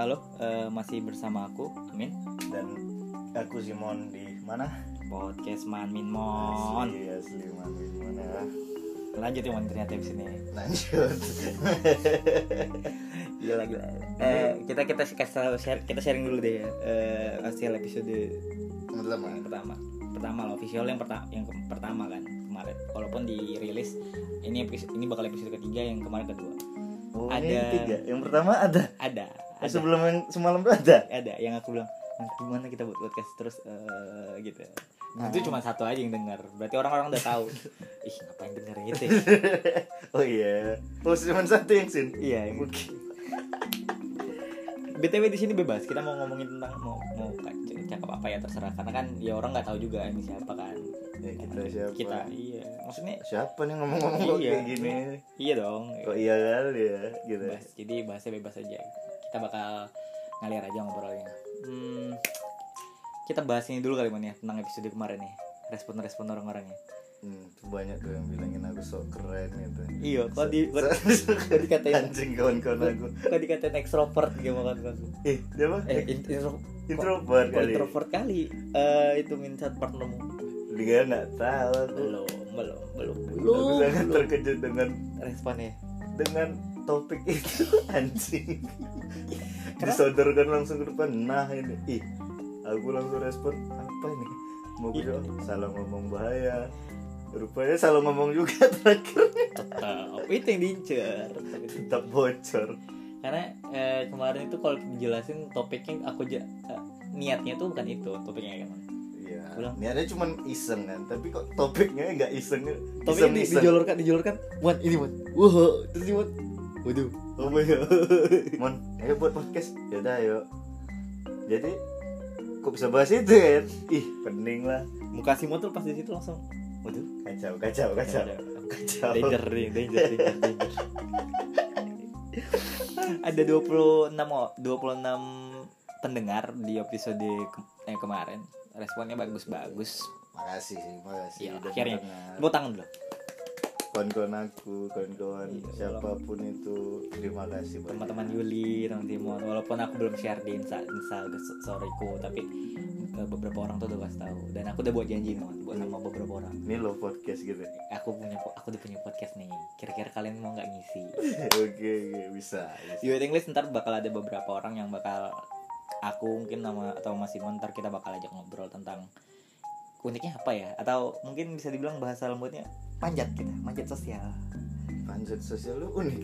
halo, eh, masih bersama aku, Amin. dan aku Simon di mana? Podcast Man Min Mon. Asli, asli man di mana? Lanjut ya Mon ternyata di sini. Lanjut. Gila gila. Eh, kita kita kasih tahu share, kita sharing dulu deh ya. Eh, hasil episode Pertama. yang pertama. Pertama lah official yang pertama yang ke- pertama kan kemarin. Walaupun dirilis ini episode, ini bakal episode ketiga yang kemarin kedua. Oh, Ada. yang tiga. Yang pertama ada. Ada. Ada. sebelum yang semalam tuh ada. ada yang aku bilang "Mas, gimana kita buat podcast terus eh, gitu Nah. itu cuma satu aja yang dengar berarti orang-orang udah tahu ih ngapain denger gitu ya? oh iya. Oh cuma satu yang sin. iya yang btw di sini bebas kita mau ngomongin tentang mau mau cakap apa ya terserah karena kan ya orang nggak tahu juga ini siapa kan Ya, kita siapa? kita iya maksudnya Siapa nih ngomong-ngomong Iya. kayak gini? iya dong Kok iya kali ya? Gitu. bebas jadi bahasnya bebas aja kita bakal ngalir aja ngobrolnya hmm, kita bahas ini dulu kali Mon, ya tentang episode kemarin nih respon-respon orang-orangnya Hmm, tuh banyak tuh yang bilangin aku sok keren gitu. iya kok di kok, dikatain anjing kawan-kawan aku. kok dikatain extrovert gitu kan kan Eh, dia apa? eh in- intro, Introvert kok kali. introvert kali eh itu min saat partnermu Dia nggak tahu aku. belum belum belum Aku belum sangat belum. terkejut dengan responnya dengan topik itu anjing. Disodorkan langsung ke depan. Nah ini, ih, aku langsung respon apa ini? Mau gue Iya. jawab, salah ngomong bahaya. Rupanya salah ngomong juga terakhir. tetap itu yang diincer Tetap bocor. karena eh, kemarin itu kalau dijelasin topiknya aku eh, niatnya tuh bukan itu topiknya kan Iya. Niatnya cuma iseng kan, tapi kok topiknya nggak iseng. topiknya di, iseng. dijolorkan dijolorkan wan ini wan wah terus wan waduh Oh my god. Mon, ayo buat podcast. Ya udah ayo. Jadi kok bisa bahas itu kan? Ih, pening lah. muka Simon tuh pas di situ langsung waduh Kacau, kacau, kacau. Kacau. danger nih danger danger danger ada 26 o- 26 pendengar di episode ke- eh, kemarin responnya bagus-bagus Makasih sih, makasih. Udah akhirnya. tepuk tangan dulu Kawan-kawan aku, kawan-kawan Iya, siapa pun itu, terima kasih teman-teman Yuli teman Timon walaupun aku belum share di insta insta storyku tapi beberapa orang tuh udah kasih tahu dan aku udah buat janji nih buat sama beberapa orang Ini lo podcast gitu. aku punya aku udah punya podcast nih kira-kira kalian mau nggak ngisi oke, oke, bisa. bisa. di waiting list ntar bakal ada beberapa orang yang bakal aku mungkin nama atau Mas Simon ntar kita bakal ajak ngobrol tentang uniknya apa ya atau mungkin bisa dibilang bahasa lembutnya panjat kita manjat sosial Panjat sosial lu unik.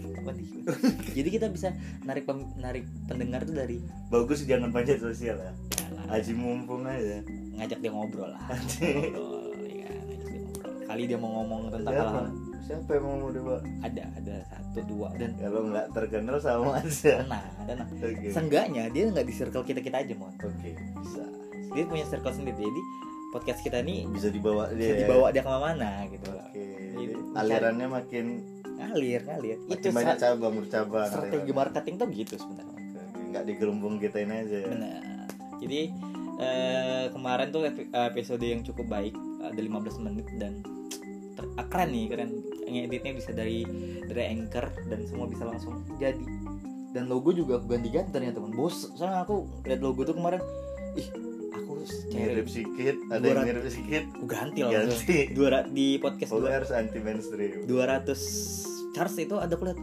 Jadi kita bisa narik pem- narik pendengar tuh dari Bagus jangan panjat sosial ya. Aji mumpung aja. ngajak dia ngobrol lah Anjing. ngobrol ya ngajak dia ngobrol kali dia mau ngomong tentang Siapa? hal-hal Siapa yang mau dewa? ada ada satu dua dan Kalau nggak terkenal sama aja. nah ada nah Oke. seenggaknya dia nggak di circle kita kita aja mon Oke, bisa. dia punya circle sendiri jadi podcast kita nih Bisa dibawa dia. bisa ya? dibawa dia ke mana-mana gitu Oke. Jadi, alirannya makin ngalir ngalir makin itu banyak cabang bercabang. strategi alirannya. marketing tuh gitu sebenarnya. Nggak digelembung kita ini aja ya. benar jadi eh, kemarin tuh epi- episode yang cukup baik ada 15 menit dan ter- ah, keren nih keren ngeditnya bisa dari dari anchor dan semua bisa langsung jadi dan logo juga aku ganti-ganti ternyata teman bos soalnya aku lihat logo tuh kemarin ih aku Mirip sedikit, ada yang mirip sedikit. ganti lah langsung. Ganti. dua di podcast dua, harus anti mainstream. 200 charts itu ada aku lihat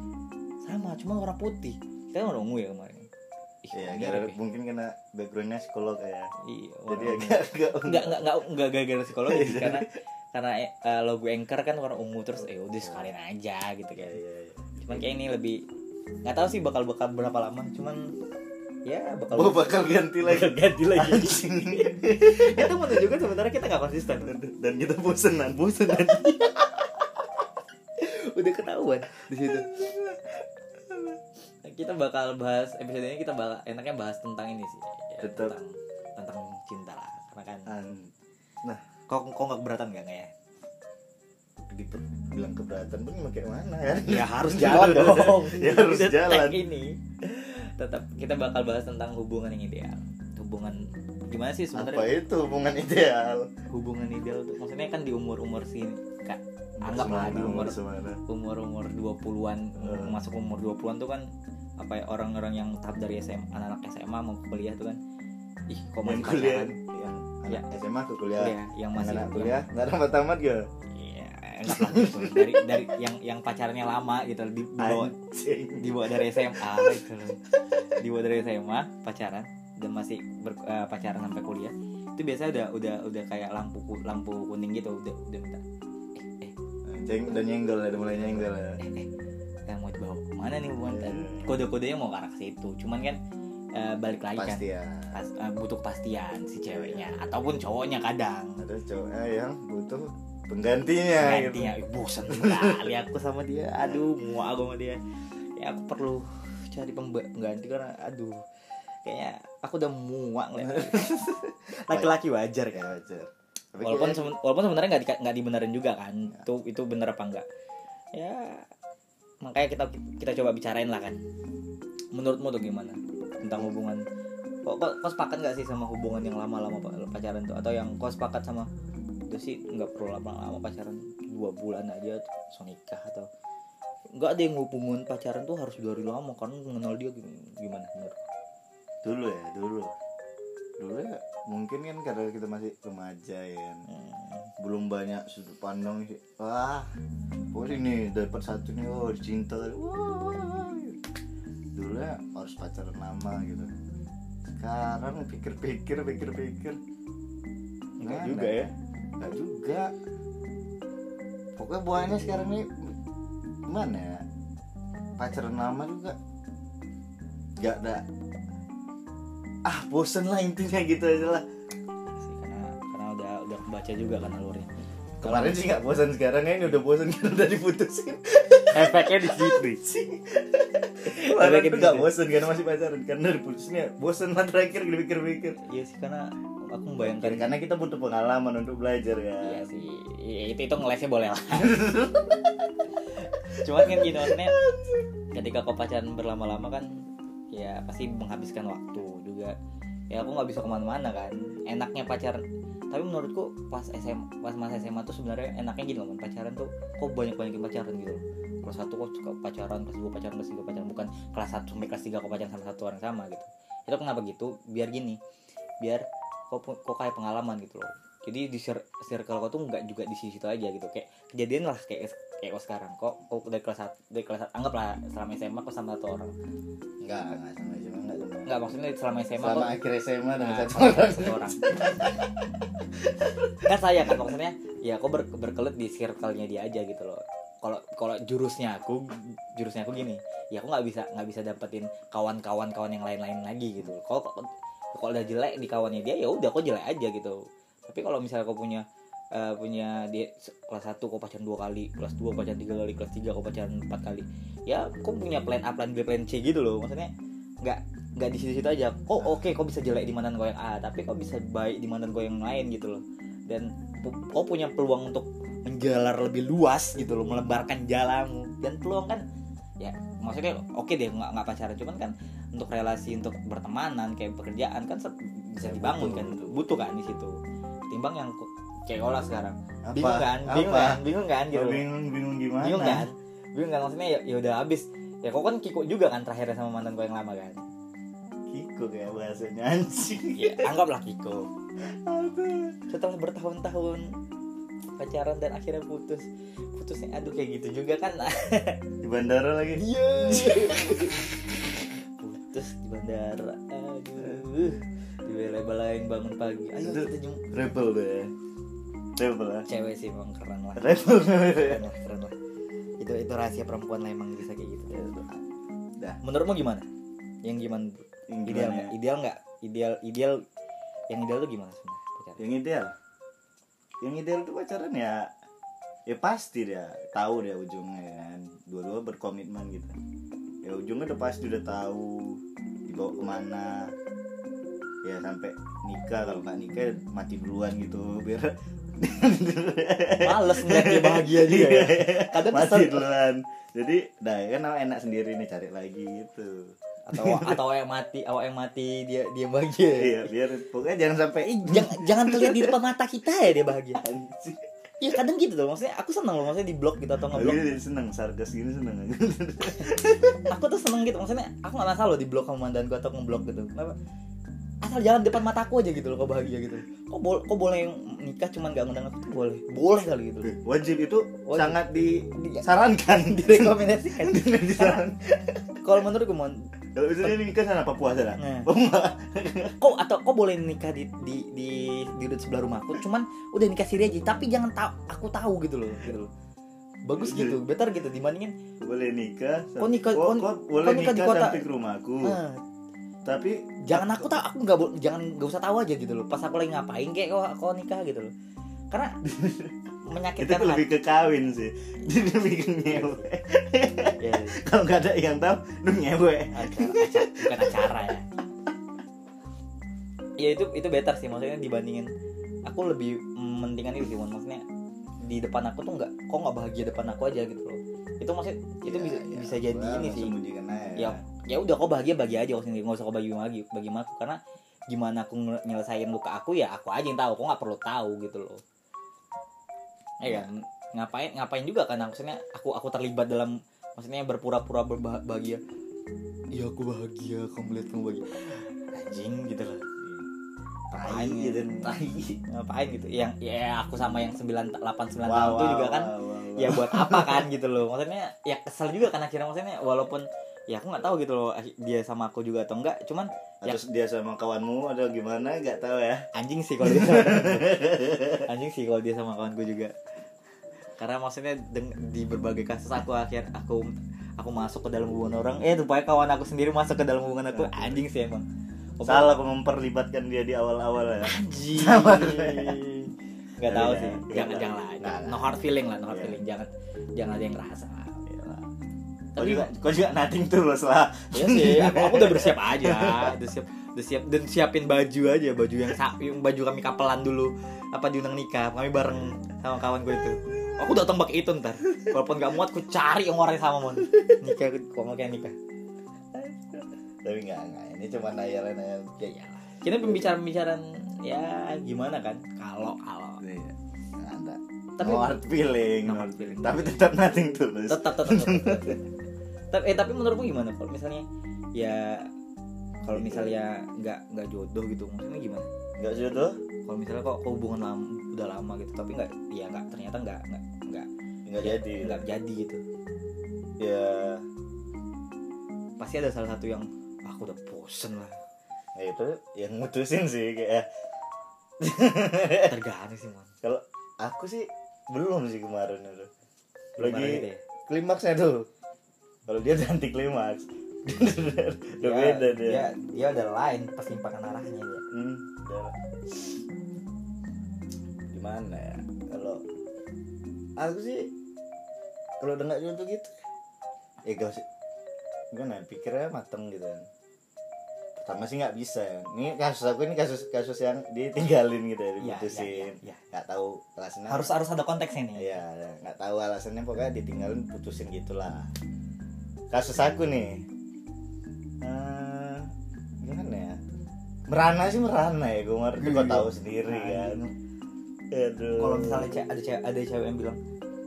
sama cuma warna putih kita kan ungu ya kemarin Iya, gara ya. mungkin kena backgroundnya psikolog ya. Iya, Jadi agak enggak enggak enggak enggak gara-gara psikologi Iya. karena karena eh, logo anchor kan warna ungu terus eh udah sekalian aja gitu Iya, kan iya, iya. cuman kayak ini lebih nggak tahu sih bakal bakal berapa lama cuman ya bakal Oh, bakal ganti lagi. bakal ganti lagi. Itu menunjukkan sebenarnya kita nggak konsisten. Dan kita bosenan. bosan dan udah ketahuan di situ. Kita bakal bahas episode ini kita bakal enaknya bahas tentang ini sih. Ya, Tetap. tentang tentang cinta lah. Karena kan An- Nah, kok kok nggak keberatan nggak nggak ya dibilang keberatan pun kayak mana ya? ya harus jalan dong. Ya harus jalan. ini tetap kita bakal bahas tentang hubungan yang ideal. Hubungan gimana sih Apa sebenarnya itu hubungan ideal? hubungan ideal tuh maksudnya kan di umur umur sini kak anggap lah di umur umur umur 20-an Hmm. masuk umur 20-an tuh kan apa ya orang-orang yang tahap dari SMA anak-anak SMA mau kuliah tuh kan ih kok yang masih kuliah. yang Ya. SMA ke kuliah, kuliah yang masih anak kuliah. nggak tamat tamat gak Enggak lah gitu. dari dari yang yang pacarnya lama gitu di, dibawa anjing dibawa dari SMA gitu. Dibawa dari SMA pacaran dan masih ber, eh, pacaran sampai kuliah. Itu biasa udah udah udah kayak lampu lampu kuning gitu udah udah minta eh eh Ceng dan nyenggol ya udah mulai nyenggol ya eh, eh yang mau dibawa ke mana nih hubungan Iya. kode-kodenya mau ke arah situ cuman kan eh, balik lagi kan pas, eh, butuh kepastian si ceweknya ataupun cowoknya kadang ada cowoknya yang butuh penggantinya gitu. gantinya Ih, bosan kali aku sama dia. Aduh muak aku sama dia. Ya aku perlu cari pengganti karena aduh kayaknya aku udah muak laki-laki wajar ya kan? Wajar. Tapi walaupun kayak- seben- walaupun sebenarnya nggak di- nggak dibenerin juga kan? Itu itu bener apa enggak ya makanya kita kita coba bicarain lah kan. Menurutmu tuh gimana tentang hubungan? Kok kok, kok sepakat nggak sih sama hubungan yang lama-lama pa- pacaran tuh? Atau yang kok sepakat sama itu sih nggak perlu lama-lama pacaran dua bulan aja langsung nikah atau nggak ada yang hubungan pacaran tuh harus dari lama karena mengenal dia gim- gimana menurut? Dulu ya dulu. Dulu ya mungkin kan karena kita masih remaja ya kan. Hmm, belum banyak sudut pandang sih. Wah oh ini dapat satu nih oh cinta wah. dulu ya harus pacaran lama gitu. Sekarang pikir-pikir pikir-pikir. Enggak Mana? juga ya Enggak juga. Pokoknya buahnya sekarang nih gimana ya? Pacaran lama juga. Gak ada. Ah bosen lah intinya gitu aja lah. Sih karena karena udah udah kebaca juga kan alurnya. Kemarin sih gak bosan sekarang ini udah bosan karena udah diputusin. Efeknya di situ. Kemarin Efeknya tuh di gak situ. bosan karena masih pacaran. Karena diputusinnya bosan lah terakhir dipikir-pikir. Iya sih karena aku membayangkan karena kita butuh pengalaman untuk belajar ya. Iya sih. Itu itu ngelesnya boleh lah. Cuman kan gini maksudnya ketika kau pacaran berlama-lama kan ya pasti menghabiskan waktu juga. Ya aku nggak bisa ke mana-mana kan enaknya pacaran. Tapi menurutku pas SM pas masa SMA tuh sebenarnya enaknya gini loh pacaran tuh kok banyak banyakin pacaran gitu. Kelas satu kok suka pacaran kelas dua pacaran kelas tiga pacaran. Bukan kelas satu sampai kelas tiga kok pacaran sama satu orang sama gitu. Itu kenapa gitu? Biar gini biar kok kok kayak pengalaman gitu loh. Jadi di cir- circle kau tuh nggak juga di situ aja gitu. Kayak kejadian lah kayak kayak kau sekarang. Kok kok dari kelas dari kelas anggaplah selama SMA kok sama satu orang. Enggak enggak sama SMA enggak sama nggak maksudnya selama SMA sama kok akhir SMA dengan Nah, satu orang. satu orang. Kan saya kan maksudnya ya kok ber, berkelut di circle-nya dia aja gitu loh. Kalau kalau jurusnya aku jurusnya aku gini ya aku nggak bisa nggak bisa dapetin kawan-kawan kawan yang lain-lain lagi gitu. Kalau kalau udah jelek di kawannya dia ya udah kok jelek aja gitu. Tapi kalau misalnya kau punya eh, punya se- kelas 1 kau pacaran dua kali kelas 2 pacaran tiga kali kelas 3 kau pacaran empat kali ya kau punya plan A plan B plan C gitu loh. Maksudnya nggak nggak di situ-situ aja. Oh oke kau bisa jelek di mantan kau yang A tapi kau bisa baik di mantan kau yang lain gitu loh. Dan kau punya peluang untuk menjalar lebih luas gitu loh melebarkan jalanmu dan peluang kan ya maksudnya oke deh nggak nggak pacaran. Cuman kan untuk relasi untuk bertemanan kayak pekerjaan kan bisa dibangun kan. Butuh kan di situ. Timbang yang kayak olah sekarang. Apa? bingung kan? Bingung Apa? kan? Bingung kan gitu. Oh, bingung bingung gimana? Bingung kan? Bingung kan? Maksudnya ya, ya udah habis. Ya kok kan kiko juga kan terakhirnya sama mantan kau yang lama kan? Kiko kayak bahasanya anjing. Ya anggaplah kiko. Setelah bertahun-tahun pacaran dan akhirnya putus putusnya aduh kayak gitu juga kan. Di bandara lagi? Dia putus di bandara. Aduh. Dibela-belain bangun pagi. Ayo Itu- kita jemput rebel ya rebel ya cewek sih emang keren lah. Rebel. Keren lah keren lah itu itu rahasia perempuan lah emang bisa kayak gitu. Dah. Menurutmu gimana? Yang gimana? Yang ideal gimana nggak? ya? ideal nggak? Ideal ideal yang ideal tuh gimana sebenarnya pacaran? Yang ideal? Yang ideal tuh pacaran ya ya pasti dia. Tahu dia ujungnya kan. Dua-dua berkomitmen gitu. Ya ujungnya udah pasti udah tahu dibawa ke mana. Ya sampai nikah. Kalau nggak nikah mati duluan gitu biar males ngeliat dia bahagia juga ya. Kadang mati kesel. duluan. Jadi dah kan enak sendiri nih cari lagi gitu. Atau atau yang mati awak yang mati dia dia bahagia. Iya biar pokoknya jangan sampai Eh, jangan jangan terlihat di depan mata kita ya dia bahagia Iya kadang gitu loh maksudnya aku seneng loh maksudnya di blog gitu atau Aku ngeblog. jadi seneng sarkas gini seneng aku tuh seneng gitu maksudnya aku gak masalah loh di blog sama mantanku atau ngeblok gitu. Kenapa? Asal jalan depan mataku aja gitu loh kok bahagia gitu. Kok boleh kok boleh yang nikah cuman gak ngundang aku tuh boleh boleh kali gitu. Loh. wajib itu Wajib. sangat Di- disarankan direkomendasikan. Disarankan. kalau menurutku mon kalau misalnya nikah sana Papua sana Nah. Papua kok atau kok boleh nikah di di di di, sebelah rumahku cuman udah nikah siri aja tapi jangan tahu aku tahu gitu loh gitu loh bagus Iya. gitu better gitu dibandingin boleh nikah Kok nikah- kok, kok- kok boleh nikah nikah, di kota? sampai ke rumahku eh, tapi jangan aku tahu aku nggak jangan nggak usah tahu aja gitu loh pas aku lagi ngapain kayak kok kok nikah gitu loh karena menyakitkan tuh lebih ke kawin sih. Jadi lebih ngewe. Hati. Ya, kalau nggak ada yang tahu lu ngewe. Bukan acara ya. Ya itu itu better sih. Maksudnya dibandingin aku lebih mementingkan itu sih maksudnya di depan aku tuh nggak kok nggak bahagia depan aku aja gitu loh. Itu maksud itu bisa Ya, ya, bisa jadi ini sih. aja. ya. Ya udah kok bahagia bagi aja. Kok sendiri nggak usah kau bagi bagi bagi aku. Karena gimana aku nyelesain luka aku ya aku aja yang tahu. Kok nggak perlu tahu gitu loh ya kan ngapain ngapain juga kan maksudnya aku aku terlibat dalam maksudnya berpura-pura berbahagia. Iya aku bahagia kamu lihat kamu bahagia. Anjing gitu loh. Ngapain? gitu. Ngapain gitu? Yang ya aku sama yang 9 8 9 Wow, tahun tuh juga wow, kan wow, wow, ya wow. buat apa kan gitu loh. Maksudnya ya kesel juga kan akhirnya maksudnya walaupun ya aku nggak tahu gitu loh dia sama aku juga atau enggak cuman ya Terus dia sama kawanmu atau gimana nggak tahu ya. Anjing sih kalau dia sama anjing sih kalau dia sama kawanku juga karena maksudnya di berbagai kasus aku akhir aku aku masuk ke dalam hubungan orang. Eh rupanya kawan aku sendiri masuk ke dalam hubungan aku. Anjing sih emang. Pokoknya- salah aku memperlibatkan dia di awal-awal ya. Anjing. Nggak tahu Iya, sih. iya, jangan iya. jangan lah. Nggak, no hard feeling lah no hard Iya. feeling. Jangan jangan ada yang ngerasa. Kau juga kau juga nothing tulus lah. Iya sih, aku, aku udah bersiap aja, udah siap, udah siap. Dan siapin baju aja, baju yang sa- yang baju kami kapelan dulu, apa diundang nikah, kami bareng sama kawan gue itu. Aku datang pakai itu ntar, walaupun gak muat, aku cari yang warnanya sama mon. Nikah, kok mau kayak nikah. tapi nggak nggak ini cuma nayalan nayalan Ya iyalah. Kita pembicaraan pembicaraan ya gimana kan? Kalau kalau Iya, ada Tapi- no hard feeling, No hard hard feeling. tapi tetap nothing tulus tetap tetap tetap. tetap. tapi eh tapi menurutmu gimana kalau misalnya ya kalau misalnya nggak nggak jodoh gitu maksudnya gimana? nggak jodoh kalau misalnya kok hubungan lama udah lama gitu tapi nggak ya nggak ternyata nggak nggak nggak. Nggak ya, jadi. nggak jadi gitu. Ya. Pasti ada salah satu yang "Ah, aku udah bosen lah. Ya itu yang mutusin sih kayak tergantung sih man kalau aku sih belum sih kemarin itu. Lagi gitu ya? klimaksnya tuh. Kalau dia anti klimaks udah Ya, beda dia. dia dia udah lain persimpangan arahnya dia. Hmm, udah gimana ya? Kalau aku sih kalau udah nggak jodoh gitu eh gak sih gimana pikirnya mateng gitu kan. Pertama sih nggak bisa. Ya. ini kasus aku ini kasus kasus yang ditinggalin gitu ya Iya, diputusin. iya, iya, iya. nggak tahu alasannya. Harus harus ada konteksnya nih. Iya, nggak tahu alasannya. Pokoknya ditinggalin putusin gitulah. Kasus aku nih, eh gimana ya? Merana sih merana ya, gue ngerti, gue tahu sendiri Nah, kan. iya. Aduh. kalau misalnya ada cewek ada cewek yang bilang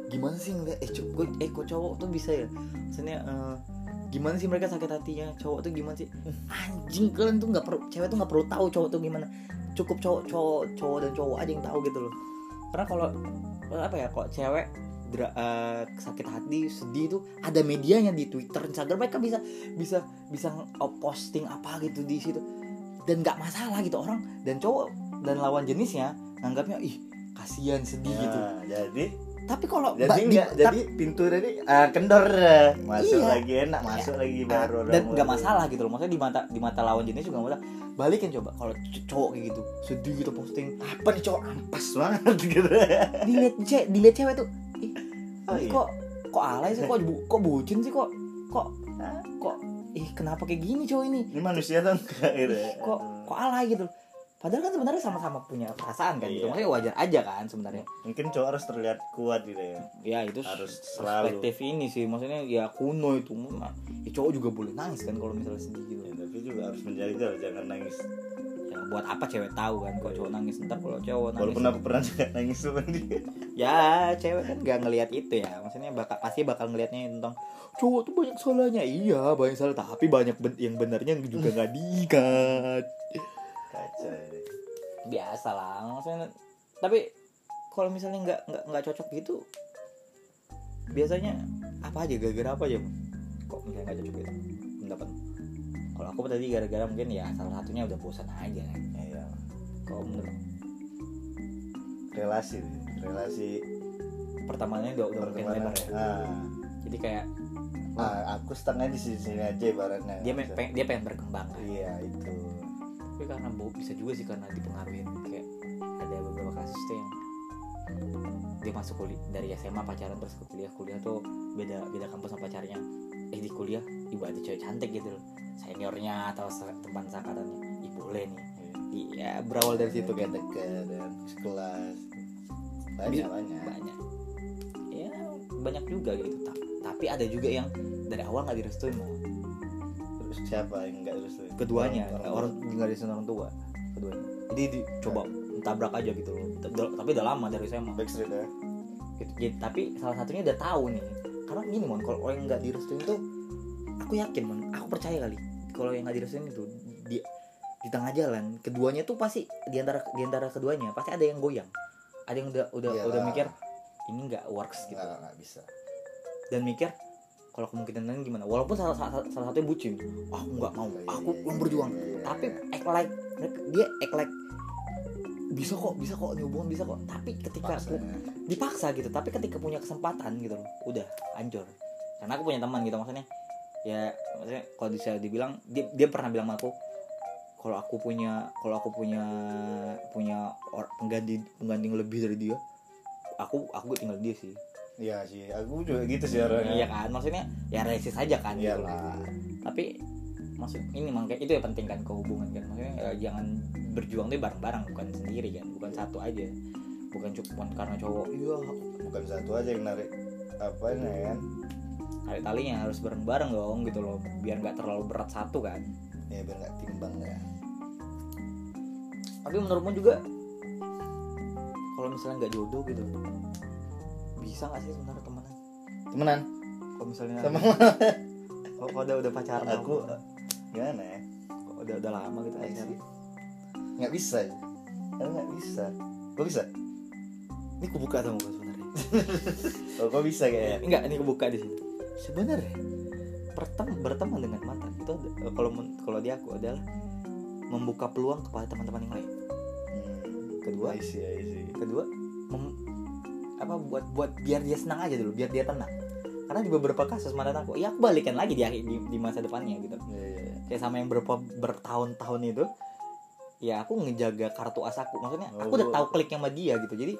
gimana sih ngeliat eh cowok eh kok cowok tuh bisa ya maksudnya eh, gimana sih mereka sakit hatinya cowok tuh gimana sih anjing kalian tuh nggak perlu cewek tuh nggak perlu tahu cowok tuh gimana cukup cowok cowok cowok dan cowok aja yang tahu gitu loh karena kalau apa ya kok cewek dra- eh, sakit hati sedih itu ada medianya di Twitter Instagram mereka bisa bisa bisa posting apa gitu di situ. Dan nggak masalah gitu orang dan cowok dan lawan jenisnya nganggapnya ih kasihan sedih gitu. Nah, jadi tapi kalau jadi enggak jadi pintu tadi ah, kendor. Masuk Iya. lagi enak masuk lagi Ah, baru dan nggak masalah gitu loh maksudnya di mata di mata lawan jenis juga nggak masalah. Balikin coba kalau cowok kayak gitu sedih gitu posting apa nih cowok ampas banget gitu. Dilihat cewek dilihat cewek tuh Oh, iya. kok kok alay sih? Kok bu- kok bucin sih? Kok kok kok ih kenapa kayak gini cowok ini? Ini manusia tuh enggak gitu ya. kok kok alay gitu padahal kan sebenarnya sama-sama punya perasaan kan gitu. Iya. maksudnya wajar aja kan sebenarnya. Mungkin cowok harus terlihat kuat gitu ya. Ya itu Harus selalu. perspektif ini sih. Maksudnya ya kuno itu. Nah, ya cowok juga boleh nangis kan kalau misalnya sedih gitu. Ya, tapi juga harus menjaga jangan nangis buat apa cewek tahu kan? Kalau cowok nangis? Ntar kalau cowok nangis walaupun aku pernah juga nangis sama dia. Ya cewek kan gak ngelihat itu ya. Maksudnya bakal pasti bakal ngelihatnya tentang cowok tuh banyak salahnya. Iya banyak salah tapi banyak ben- yang benarnya juga nggak diikat. Kacau biasa lah maksudnya. Tapi kalau misalnya nggak nggak nggak cocok gitu biasanya apa aja? Gara-gara apa aja kok misalnya nggak cocok gitu? Pendapat kalau aku tadi gara-gara mungkin ya salah satunya udah bosan aja. Kan iya. Kalau menurut relasi relasi pertamanya udah udah makin lebar ya? ah, jadi kayak ah, aku setengah di sini sini aja ibaratnya. Dia me- peng- dia pengen berkembang kan? Iya itu. Tapi karena bisa juga sih karena dipengaruhin kayak ada beberapa kasus tuh yang dia masuk kuliah dari SMA pacaran terus ke kuliah kuliah tuh beda beda kampus sama pacarnya. Eh di kuliah ibu ada cewek cantik gitu loh. Seniornya atau teman seangkatannya. Ibu boleh nih. Iya berawal dari situ kayak dekat dan sekelas. Banyak banyak. banyak. Ya banyak juga gitu. Ta- tapi ada juga yang dari awal nggak direstuin mau terus siapa yang nggak terus keduanya orang nggak direstuin orang tua keduanya. Jadi dicoba tabrak aja gitu loh. Tapi udah lama dari SMA backstreet ya? Gitu. Jadi, tapi salah satunya udah tahu nih. Karena gini mon kalau orang nggak direstuin tuh aku yakin mon. Aku percaya kali kalau yang nggak direstuin itu di di tengah jalan keduanya tuh pasti di antara di antara keduanya pasti ada yang goyang. Ada yang udah udah Iyalah. udah mikir ini nggak works gitu. Nggak bisa. Dan mikir kalau kemungkinan lain gimana? Walaupun salah, salah, salah satunya bucin "Ah, aku nggak mau Iya, aku yang iya, berjuang. iya, tapi act like dia act like bisa kok bisa kok hubungan bisa kok. Tapi ketika Paksa. aku dipaksa gitu tapi ketika punya kesempatan gitu loh udah hancur. Karena aku punya teman gitu maksudnya ya maksudnya kalau bisa dibilang dia, dia pernah bilang sama aku kalau aku punya kalau aku punya punya or, pengganti pengganti lebih dari dia aku aku tinggal dia sih Iya sih, aku juga gitu sih orangnya. iya kan maksudnya ya realistis aja kan gitu loh. Iyalah. tapi maksud ini makanya itu ya penting kan ke hubungan kan maksudnya ya, jangan berjuang tuh bareng-bareng bukan sendiri kan bukan satu aja bukan cuma karena cowok iya Bukan satu aja yang narik apa ini kan? Tarik talinya harus bareng-bareng dong gitu loh biar nggak terlalu berat satu kan Ya biar nggak timbang ya. tapi menurutmu juga kalau misalnya nggak jodoh gitu bisa nggak sih sebenarnya temenan Temenan kalau misalnya sama kalau udah udah pacaran aku lama, gimana ya? kalau udah udah lama gitu Nggak pacaran sih. Nggak bisa. ya. Aku nggak bisa. Kok bisa? ini aku buka sama gue sebenarnya Oh, kok bisa kayak? enggak ini aku buka di sini sebenarnya pertem berteman dengan mantan itu eh, kalau kalau di aku adalah membuka peluang kepada teman-teman yang lain Hmm. Kedua? I see, I see. kedua mem- apa buat buat biar dia senang aja dulu biar dia tenang karena di beberapa kasus mantan aku ya aku balikan lagi di, akhir- di, di masa depannya gitu Iya, iya, iya. kayak sama yang berapa bertahun-tahun itu ya aku ngejaga kartu as aku maksudnya Oh, aku udah tahu klik sama dia gitu jadi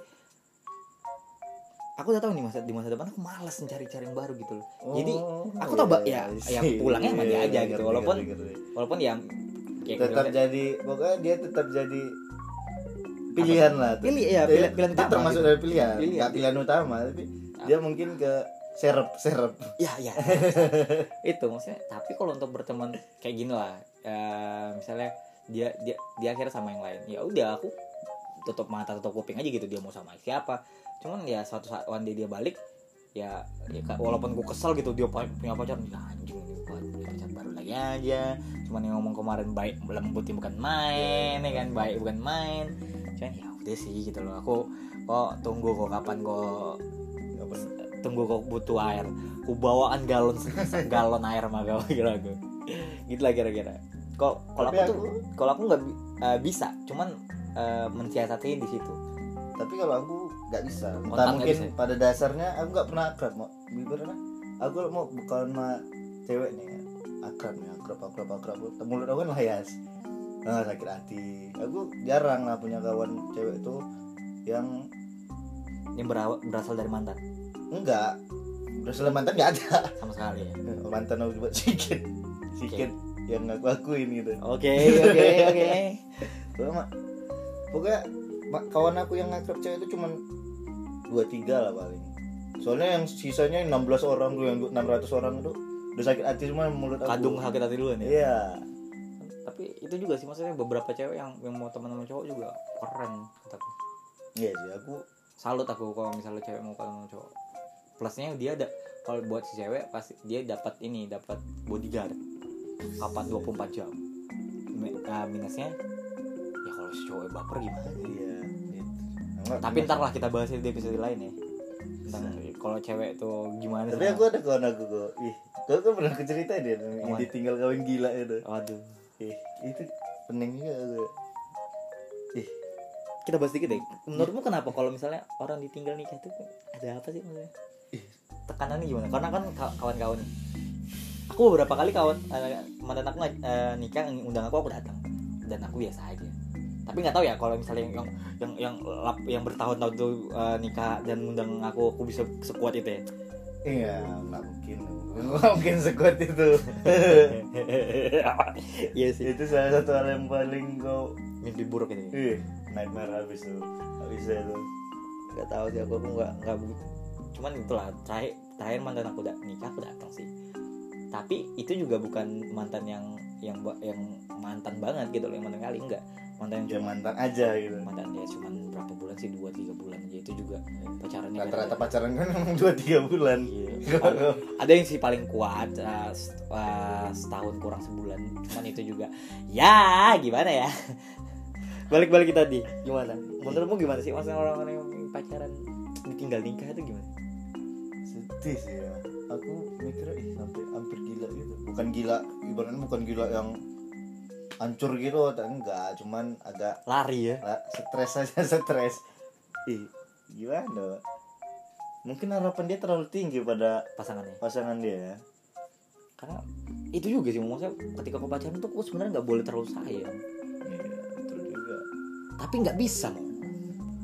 aku udah tahu nih masa di masa depan aku malas mencari-cari yang baru gitu loh Jadi, Oh, aku tau, Mbak, iya, ya- I ya see. pulangnya sama dia Iya, aja ngerti, gitu, walaupun- ngerti, ngerti. walaupun ya kayak tetap gitu, jadi pokoknya dia tetap jadi pilihan lah tuh. pilih ya pilihan, pilihan dia utama termasuk gitu. dari pilihan Pilihan. nggak pilihan utama tapi dia mungkin ke serep serep ya ya itu maksudnya tapi kalau untuk berteman kayak gini lah eh, misalnya dia dia dia akhirnya sama yang lain ya udah aku tutup mata tutup kuping aja gitu dia mau sama siapa cuman ya suatu saat one day dia balik ya, ya walaupun gue kesel gitu dia punya pacar ya anjing ini pacar baru lagi aja. Cuman yang ngomong kemarin baik lembutnya bukan main ya kan baik bukan main. Cuman ya udah sih gitu loh. Aku kok tunggu kok kapan kok tunggu kok butuh air? Ku bawaan galon galon air mah kira aku. Gitu lah kira-kira. Kok kalau aku Tapi tuh kalau aku nggak eh, bisa. Cuman uh, mensiasati di situ. Tapi kalau aku nggak bisa. Entah nggak mungkin bisa. pada dasarnya aku nggak pernah akrab mau gimana aku mau bukan sama cewek nih. Ya. akrab nih akrab akrab akrab. Mulut aku kan layas nah, sakit hati. Aku jarang lah punya kawan cewek tuh yang yang berawal, berasal dari mantan? Enggak berasal dari mantan nggak ada. Sama sekali ya? Mantan aku buat sedikit sedikit yang aku akuin gitu. Oke oke oke. Pokoknya, kawan aku yang akrab cewek itu cuman dua tiga lah paling. Soalnya yang sisanya 16 orang tuh yang 600 orang itu udah sakit hati semua mulut aku. Kadung sakit hati duluan ya? Iya. Tapi tapi itu juga sih maksudnya beberapa cewek yang yang mau teman sama cowok juga keren kataku iya sih aku salut aku kalau misalnya cewek mau teman sama cowok. Plusnya dia ada kalau buat si cewek pasti dia dapat ini dapat bodyguard. Kapan 24 jam. Mi- ah, minusnya ya kalau si cowok baper gimana? Iya. Enggak, tapi ntar lah kita bahas di episode lain ya. Tentang kalau cewek tuh gimana tapi aku ada kawan aku kok. Ih kau kan pernah aku ceritain dia yang Yang ditinggal kawin gila itu? Waduh. Ih itu pening juga aku. Ih. Kita bahas dikit deh. Menurutmu kenapa kalau misalnya orang ditinggal nikah itu ada apa sih maksudnya? Ih. Tekanannya gimana? Karena kan ka- kawan-kawan. Aku beberapa kali kawan eh, mantan aku eh, nikah undang aku aku datang. Dan aku biasa aja tapi nggak tahu ya kalau misalnya yang yang yang yang, lap- yang bertahun-tahun tuh eh, nikah dan undang aku aku bisa sekuat itu ya? Iya nggak mungkin. Nggak mungkin sekuat itu. Iya sih. Itu salah satu hal yang paling kau mimpi buruk ini. Ih nightmare habis tuh. Habis itu. Nggak tahu sih aku aku nggak nggak cuman itulah terakhir terakhir mantan aku udah nikah aku datang sih. Tapi itu juga bukan mantan yang yang yang mantan banget gitu loh yang mantan kali enggak mantan yang ya cuma mantan aja gitu. mantan ya cuman berapa bulan sih? Dua tiga bulan aja. Itu juga pacarannya rata-rata kayak- pacaran kan dua tiga bulan. Iya. ada, ada yang sih paling kuat uh, uh, setahun kurang sebulan. Cuman itu juga ya gimana ya? Balik-balik kita tadi gimana? Menurutmu gimana sih? Maksudnya orang-orang yang pacaran ditinggal nikah itu gimana? Sedih sih ya. Aku mikirnya ih sampai hampir gila gitu. Bukan gila ibaratnya bukan gila yang hancur gitu tak enggak cuman agak lari ya? lah, stres aja stres. Ih gimana mungkin harapan dia terlalu tinggi pada pasangannya. pasangan dia karena itu juga sih maksudnya ketika kau pacaran tuh kau sebenarnya nggak boleh terlalu sayang. Iya betul juga. Tapi nggak bisa mau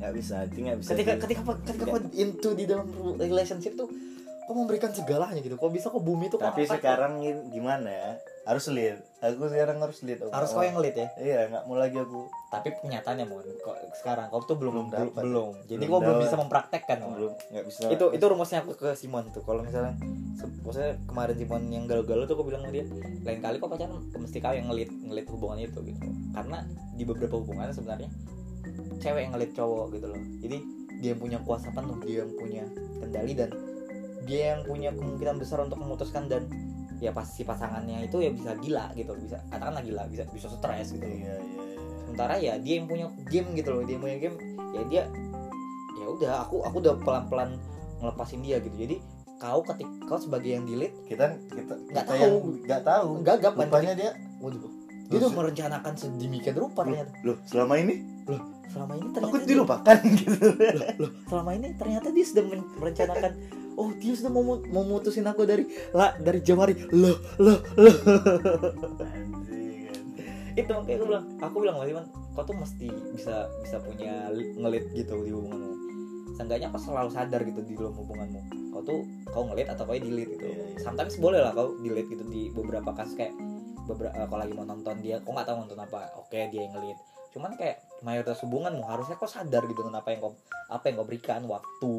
nggak bisa itu nggak bisa ketika ketika ketika kau into di dalam relationship tuh kau memberikan segalanya gitu? Kau bisa kau bumi tuh tapi sekarang gi- gimana ya harus lead. Aku sekarang harus lead aku. harus kau yang lead ya? Iya nggak mau lagi aku. Tapi kenyataannya mon. Kok sekarang kau tuh belum Belum belum, dapat. belum. jadi Belum kau belum bisa mempraktekkan Mon. belum nggak bisa. Itu itu rumusnya aku ke Simon tuh. Kalau misalnya maksudnya kemarin Simon yang galau-galau tuh aku bilang sama dia lain kali kok pacaran mesti kau yang ngelit ngelit hubungan itu gitu. Karena di beberapa hubungan sebenarnya cewek yang ngelit cowok gitu loh. Jadi dia yang punya kuasa penuh dia yang punya kendali dan dia yang punya kemungkinan besar untuk memutuskan dan ya pasti pasangannya itu ya bisa gila gitu bisa katakanlah gila bisa bisa stres gitu loh. Iya iya iya. sementara ya dia yang punya game gitu loh dia yang punya game ya dia ya udah aku aku udah pelan pelan ngelepasin dia gitu. Jadi kau ketik kau sebagai yang delete kita kita Nggak tahu. nggak tahu. Gagap rupanya dia waduh. Dia udah merencanakan sedemikian rupa ternyata. loh selama ini? Selama ini aku ternyata dia, dilupakan gitu. Loh selama ini ternyata dia sudah merencanakan oh dia sudah mau mau mutusin aku dari lah dari jam hari. Loh loh loh. Itu makanya aku bilang aku bilang sama Simon kau tuh mesti bisa bisa punya li- ngelit gitu di hubunganmu. Seenggaknya kau selalu sadar gitu di dalam hubunganmu. Kau tuh kau ngelit atau kau delete gitu. Iya, iya. sometimes boleh lah kau delete gitu di beberapa kasus kayak beberapa kalau lagi mau nonton dia kau nggak tahu nonton apa oke dia yang ngelit. Cuman kayak mayoritas hubunganmu harusnya kau sadar gitu dengan apa yang kau apa yang kau berikan waktu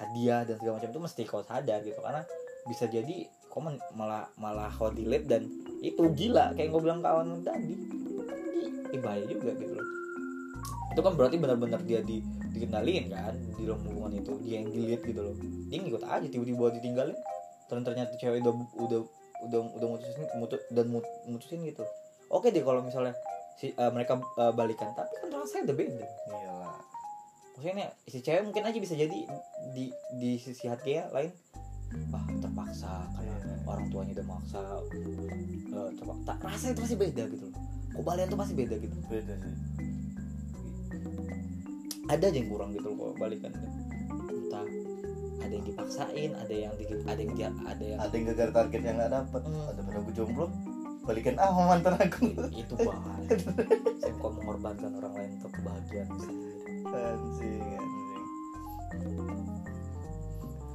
hadiah dan segala macam itu mesti kau sadar gitu. Karena bisa jadi kau malah malah kau delete dan itu gila. Kayak gue bilang kawan tadi. Ih, bahaya juga gitu loh. Itu kan berarti benar-benar dia di dikendaliin kan di dalam hubungan itu. Dia yang delete gitu loh. Dia ngikut aja tiba-tiba ditinggalin. Dan ternyata cewek udah udah udah udah mutusin mutu, dan mut- mutusin gitu. Oke deh kalau misalnya si eh, mereka eh, balikan. Tapi kan rasanya udah beda. Iyalah maksudnya si cewek mungkin aja bisa jadi di di sisi hatinya lain ah terpaksa karena orang tuanya udah maksa coba. Tak rasanya itu pasti beda gitu loh. Kebalian tuh pasti beda gitu. Beda sih. Ada aja yang kurang gitu loh kalau balikan entah ada yang dipaksain ada yang di, ada yang dia ada yang ada yang gagal target yang nggak dapet. Hmm. ada pada aku jomblo balikan ah mantan aku. Itu bahaya. Saya kok mengorbankan orang lain untuk kebahagiaan sendiri anjing anjing.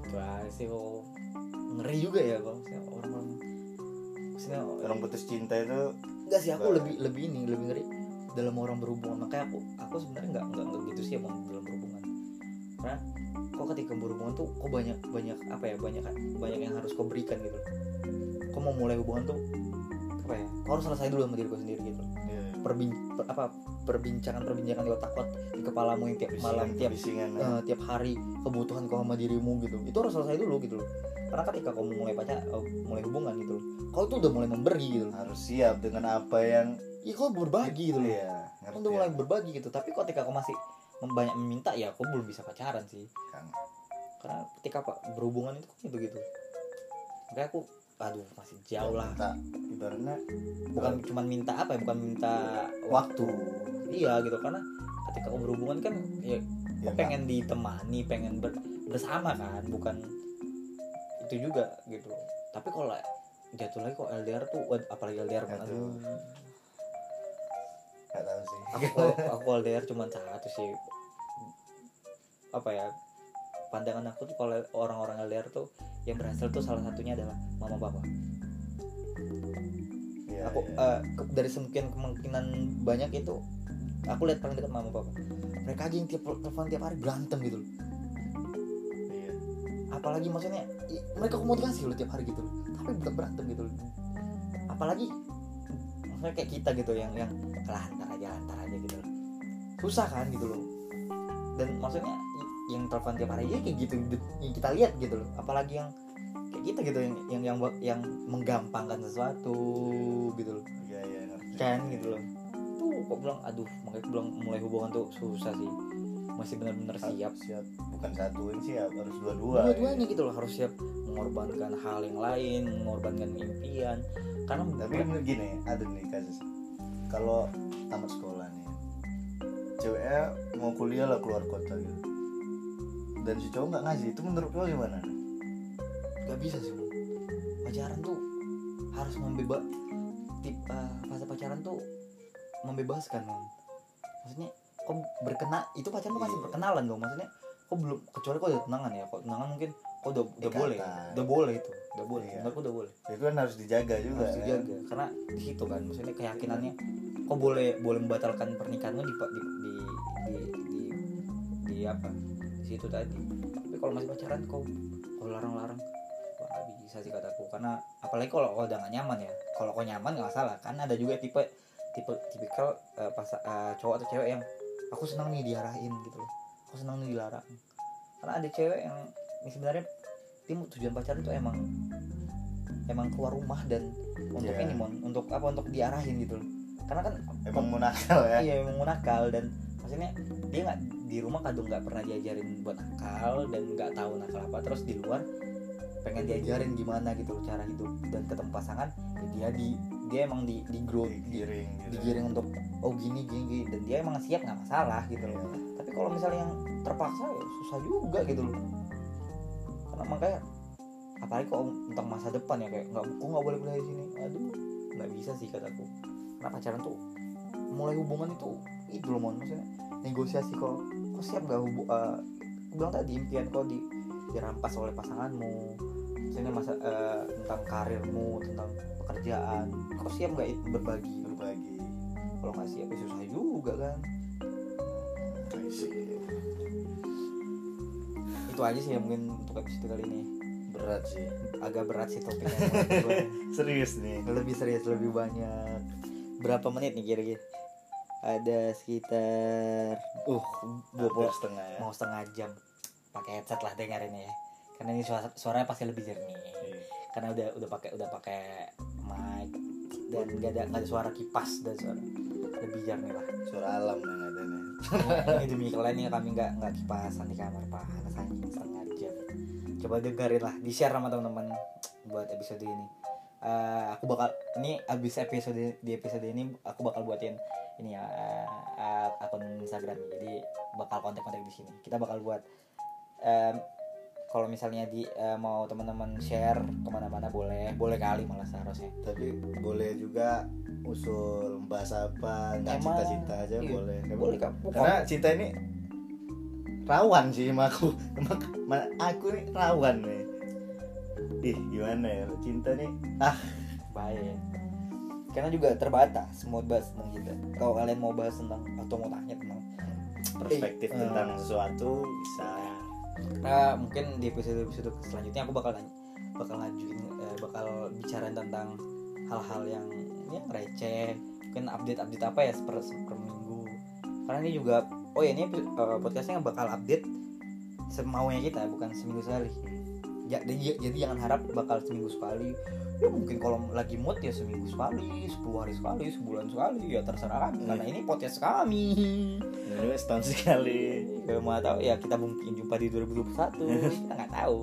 Itu sih kok ngeri juga ya misalnya orang-orang maksudnya orang putus cinta itu enggak sih aku Nggak. lebih lebih ini lebih ngeri dalam orang berhubungan. Makanya aku aku sebenarnya nggak nggak gitu sih emang dalam berhubungan. Karena kok ketika berhubungan tuh kok banyak banyak apa ya banyak banyak yang harus kau berikan gitu. Kau mau mulai hubungan tuh apa ya kau harus selesai dulu sama diri kau sendiri gitu. Iya. Perbin, per- apa perbincangan perbincangan di otak di kepalamu yang tiap malam tiap eh, tiap hari kebutuhan kau sama dirimu gitu. Itu harus selesai dulu gitu loh. Karena ketika kau mulai pacar eh, mulai hubungan gitu loh kau tuh udah mulai memberi gitu loh. Harus siap dengan apa yang ya kau berbagi gitu loh. Iya, kau ngerti udah ya. mulai berbagi gitu. Tapi ketika kau masih banyak meminta ya kau belum bisa pacaran sih. Kang. karena ketika pak berhubungan itu gitu gitu. Makanya aku aduh masih jauh lah. Minta, ibaratnya bukan cuma minta apa ya bukan minta waktu. Iya gitu. Karena ketika kau berhubungan kan ya ya, kau pengen ditemani pengen ber- bersama kan bukan itu juga gitu. Tapi kalau jatuh lagi kok LDR tuh apalagi LDR kan Aduh. aduh nggak tahu sih. Aku aku LDR cuma satu sih. Apa ya pandangan aku tuh kalau orang-orang LDR tuh yang berhasil tuh salah satunya adalah mama papa. Iya, aku iya. eh, ke- dari sekian kemungkinan banyak itu aku lihat paling dekat mama papa. Mereka aja yang tiap telepon tiap hari berantem gitu loh. Iya. apalagi maksudnya i- mereka komunikasi loh tiap hari gitu loh. Tapi tetap berantem gitu loh. Apalagi maksudnya kayak kita gitu yang yang lantar aja lantar aja gitu loh. Susah kan gitu loh. Dan maksudnya yang telepon tiap hari ya kayak gitu yang kita lihat gitu loh. Apalagi yang kayak kita gitu yang yang yang yang menggampangkan sesuatu gitu loh. Iya iya kan gitu loh. Tuh kok bilang aduh makanya aku bilang mulai hubungan tuh susah sih. Masih benar-benar siap. siap. Bukan satuin siap harus dua-dua dua-duanya gitu loh harus siap mengorbankan hal yang lain mengorbankan impian. Karena tapi bener gini ada nih kasus. Kalau tamat sekolah nih ceweknya mau kuliah lah keluar kota gitu dan si cowok nggak ngasih itu menurut lo gimana nggak bisa sih pacaran tuh harus membebas tip fase pacaran tuh membebaskan Bang. maksudnya kok berkena itu pacaran tuh masih Iya. perkenalan dong maksudnya kok belum kecuali kok udah tunangan ya kok tunangan mungkin kok udah udah boleh udah boleh itu udah boleh Iya. menurutku udah boleh itu kan harus dijaga juga harus kan? dijaga karena di situ kan maksudnya keyakinannya kok boleh boleh membatalkan pernikahanmu di di di di, di, di apa situ tadi. Tapi kalau masih pacaran kau kau larang-larang. Wah nggak bisa sih kataku. Karena apalagi kalau kau udah gak nyaman ya. Kalau kau nyaman nggak masalah. Kan ada juga tipe tipe tipikal eh, pas eh, cowok atau cewek yang aku senang nih diarahin gitu loh. Aku senang nih dilarang. Karena ada cewek yang ini sebenarnya tim tujuan pacaran tuh emang emang keluar rumah dan untuk Iya. ini mon untuk apa untuk diarahin gitu loh. Karena kan emang mau nakal ya. Iya emang mau nakal dan maksudnya dia nggak di rumah kadang nggak pernah diajarin buat nakal dan nggak tahu nakal apa terus di luar pengen diajarin gimana gitu cara hidup dan ketemu pasangan ya dia di dia emang di di grow di, digiring gitu digiring untuk oh gini gini, gini. dan dia emang siap nggak masalah gitu loh Iya. tapi kalau misalnya yang terpaksa ya susah juga gitu loh karena makanya apalagi kok tentang masa depan ya kayak nggak kok nggak boleh kuliah di sini aduh nggak bisa sih kataku karena pacaran tuh mulai hubungan itu itu loh mon. Maksudnya negosiasi kok kok siap nggak hubung aku bilang tadi impian kok di dirampas oleh pasanganmu. Maksudnya masa eh, tentang karirmu tentang pekerjaan. Kok siap itu berbagi? Berbagi. Kalau nggak siap ya susah juga kan? Itu aja sih ya mungkin untuk episode kali ini. Berat sih. Agak berat sih topiknya. Serius nih. Lebih serius lebih banyak. Berapa menit nih kira-kira ada sekitar uh dua hampir setengah ya. mau setengah jam. Pakai headset lah dengerin ya. Karena ini suara suaranya pasti lebih jernih. Iya. karena udah udah pakai udah pakai mic dan gak ada gak ada suara kipas dan suara lebih jernih lah. Suara alam yang ada nih. Ini demi kalian nih kami nggak nggak kipasan di kamar panas anjing setengah jam. Coba dengerin lah di share sama teman-teman buat episode ini. Eh, aku bakal ini abis episode di episode ini aku bakal buatin ini ya eh, eh, akun Instagram. Jadi bakal kontak-kontak di sini. Kita bakal buat em, kalau misalnya di eh, mau teman-teman share ke mana-mana boleh. Boleh kali malah seharusnya. Tapi boleh juga usul bahas apa nggak cinta-cinta aja iya, boleh. Boleh kak. Karena cinta ini rawan sih sama aku. Aku nih rawan nih. Ih gimana ya? Cinta nih ah. Bahaya ya. Karena juga terbatas mau bahas tentang kita. Kalau kalian mau bahas tentang atau mau tanya tentang perspektif Eh, tentang sesuatu bisa. Nah, mungkin di episode episode selanjutnya aku bakal nanya bakal ngajuin eh, bakal bicarain tentang hal-hal yang ya receh. Mungkin update update apa ya per, per minggu. Karena ini juga oh ya ini uh, podcastnya bakal update semaunya kita bukan seminggu sekali ya, jadi, jadi jangan harap bakal seminggu sekali ya mungkin kalau lagi mood ya seminggu sekali sepuluh hari sekali sebulan sekali ya terserah kami karena ini podcast kami Ini setahun sekali. ya mau tahu ya kita mungkin jumpa di 2021 kita nggak tahu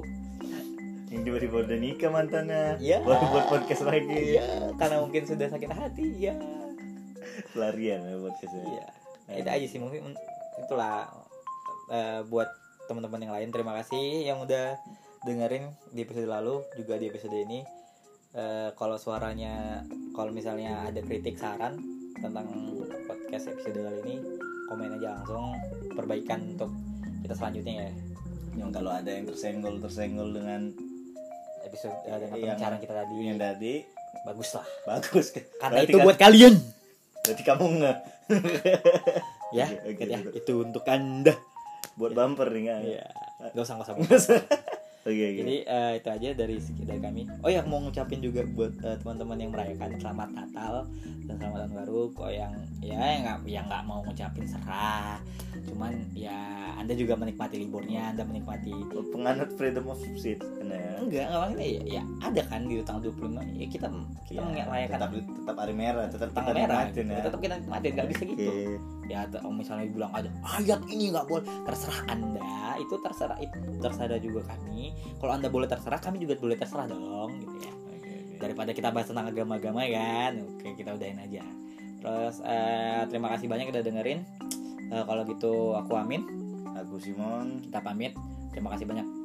Yang tiba-tiba udah nikah mantannya. Iya. Baru buat podcast lagi. iya karena mungkin sudah sakit hati ya Pelarian ya podcastnya. iya Nah, itu aja sih mungkin itulah eh, buat teman-teman yang lain terima kasih yang udah dengerin di episode lalu juga di episode ini. Eh, kalau suaranya kalau misalnya ada kritik saran tentang podcast episode kali ini komen aja langsung. Perbaikan untuk kita selanjutnya ya. Yang kalau ada yang tersenggol tersenggol dengan episode eh, dengan Yang- pembicaraan kita tadi. yang tadi. Bagus lah bagus. Karena Berarti itu kan- buat kalian. Berarti kamu nge ya ingat ya itu untuk anda. Buat bumper nih kan. Iya. Gak usah gak usah. Oke oke. Jadi eh, itu aja dari dari kami. Oh ya mau ngucapin juga buat eh, teman-teman yang merayakan selamat Natal dan selamat tahun baru. Kok yang ya yang nggak yang nggak mau ngucapin serah. Cuman ya Anda juga menikmati liburnya, Anda menikmati penganut freedom of speech ya. enggak enggak maksudnya ya, ya ada kan di tanggal 25 ya kita kita Iya, merayakan tetap tetap hari merah, tetap tanggal kita merah nikmatin gitu. ya. tetap kita nikmatin nggak bisa gitu Ya atau misalnya dibilang ada ayat ini nggak boleh terserah anda. Itu terserah itu terserah juga kami. Kalau anda boleh terserah kami juga boleh terserah dong gitu ya. Daripada kita bahas tentang agama-agama kan? Oke kita udahin aja. Terus eh, terima kasih banyak udah dengerin. Eh, kalau gitu aku Amin. Aku Simon. kita pamit. Terima kasih banyak